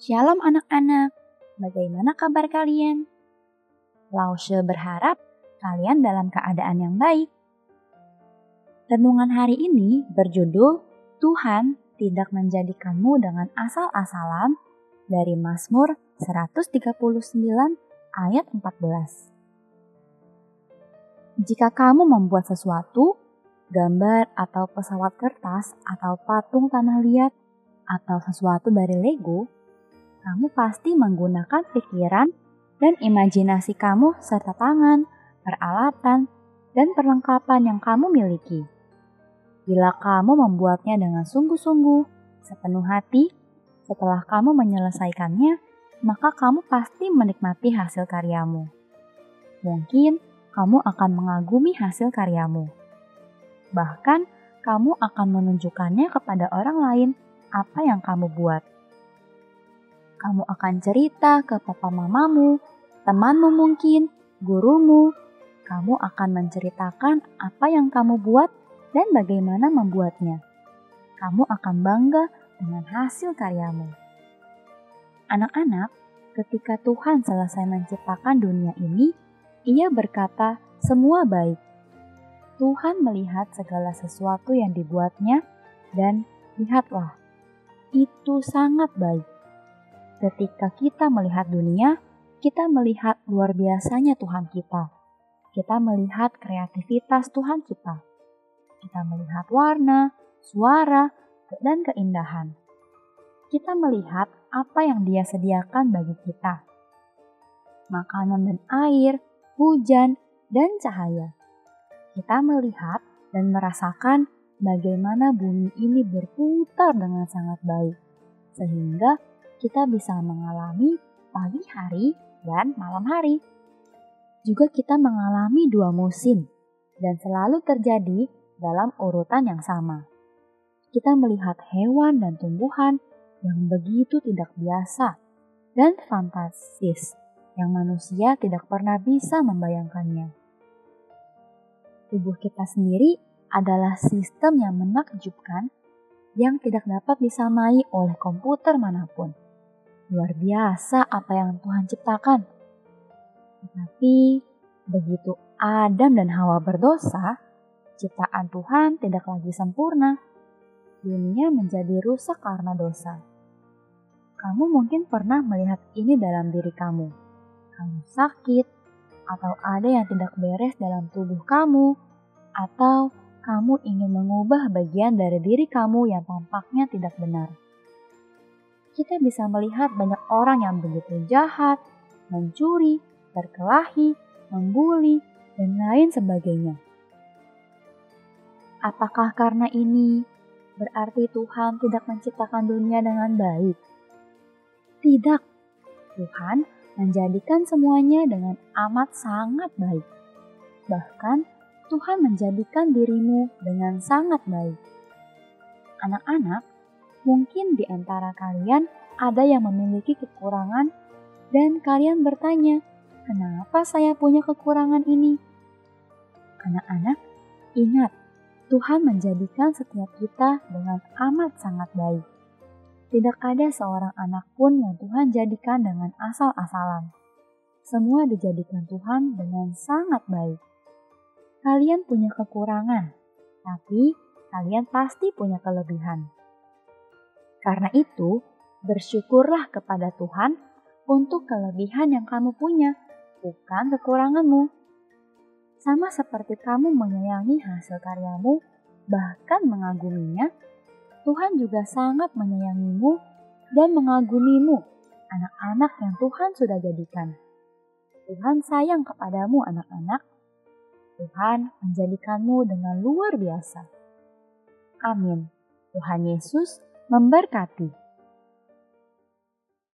Shalom anak-anak, bagaimana kabar kalian? Lause berharap kalian dalam keadaan yang baik. Renungan hari ini berjudul Tuhan tidak menjadikanmu dengan asal-asalan dari Mazmur 139 ayat 14. Jika kamu membuat sesuatu, gambar atau pesawat kertas atau patung tanah liat atau sesuatu dari Lego, kamu pasti menggunakan pikiran dan imajinasi kamu serta tangan, peralatan, dan perlengkapan yang kamu miliki. Bila kamu membuatnya dengan sungguh-sungguh, sepenuh hati, setelah kamu menyelesaikannya, maka kamu pasti menikmati hasil karyamu. Mungkin kamu akan mengagumi hasil karyamu. Bahkan, kamu akan menunjukkannya kepada orang lain apa yang kamu buat kamu akan cerita ke papa mamamu, temanmu mungkin, gurumu. Kamu akan menceritakan apa yang kamu buat dan bagaimana membuatnya. Kamu akan bangga dengan hasil karyamu. Anak-anak, ketika Tuhan selesai menciptakan dunia ini, Ia berkata, "Semua baik." Tuhan melihat segala sesuatu yang dibuatnya, dan lihatlah, itu sangat baik. Ketika kita melihat dunia, kita melihat luar biasanya Tuhan kita. Kita melihat kreativitas Tuhan kita. Kita melihat warna, suara, dan keindahan. Kita melihat apa yang Dia sediakan bagi kita. Makanan dan air, hujan, dan cahaya. Kita melihat dan merasakan bagaimana bumi ini berputar dengan sangat baik, sehingga kita bisa mengalami pagi hari dan malam hari. Juga kita mengalami dua musim dan selalu terjadi dalam urutan yang sama. Kita melihat hewan dan tumbuhan yang begitu tidak biasa dan fantastis yang manusia tidak pernah bisa membayangkannya. Tubuh kita sendiri adalah sistem yang menakjubkan yang tidak dapat disamai oleh komputer mana pun. Luar biasa apa yang Tuhan ciptakan. Tetapi begitu Adam dan Hawa berdosa, ciptaan Tuhan tidak lagi sempurna. Dunia menjadi rusak karena dosa. Kamu mungkin pernah melihat ini dalam diri kamu. Kamu sakit, atau ada yang tidak beres dalam tubuh kamu, atau kamu ingin mengubah bagian dari diri kamu yang tampaknya tidak benar kita bisa melihat banyak orang yang begitu jahat, mencuri, berkelahi, membuli, dan lain sebagainya. Apakah karena ini berarti Tuhan tidak menciptakan dunia dengan baik? Tidak, Tuhan menjadikan semuanya dengan amat sangat baik. Bahkan Tuhan menjadikan dirimu dengan sangat baik. Anak-anak, Mungkin di antara kalian ada yang memiliki kekurangan dan kalian bertanya, kenapa saya punya kekurangan ini? Anak-anak, ingat, Tuhan menjadikan setiap kita dengan amat sangat baik. Tidak ada seorang anak pun yang Tuhan jadikan dengan asal-asalan. Semua dijadikan Tuhan dengan sangat baik. Kalian punya kekurangan, tapi kalian pasti punya kelebihan. Karena itu, bersyukurlah kepada Tuhan untuk kelebihan yang kamu punya, bukan kekuranganmu. Sama seperti kamu menyayangi hasil karyamu, bahkan mengaguminya, Tuhan juga sangat menyayangimu dan mengagumimu, anak-anak yang Tuhan sudah jadikan. Tuhan sayang kepadamu, anak-anak. Tuhan menjadikanmu dengan luar biasa. Amin. Tuhan Yesus memberkati.